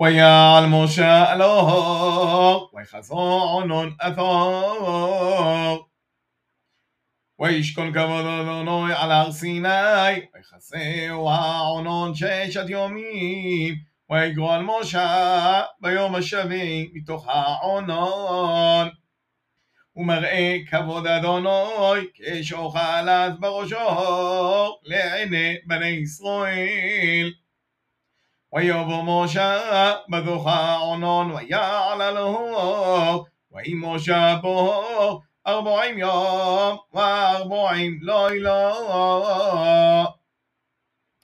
ויעל משה אלוהו, ויחזון אתור. וישכון כבוד אדוני על הר סיני, ויכסהו העונון ששת יומים, ויגרו על משה ביום השביעי מתוך העונון. ומראה כבוד אדוני כשאוכל אז בראשו לעיני בני ישראל. ويوم مشى بذخاع ويعلله وإم شابه أربعين يوم وأربعين ليلة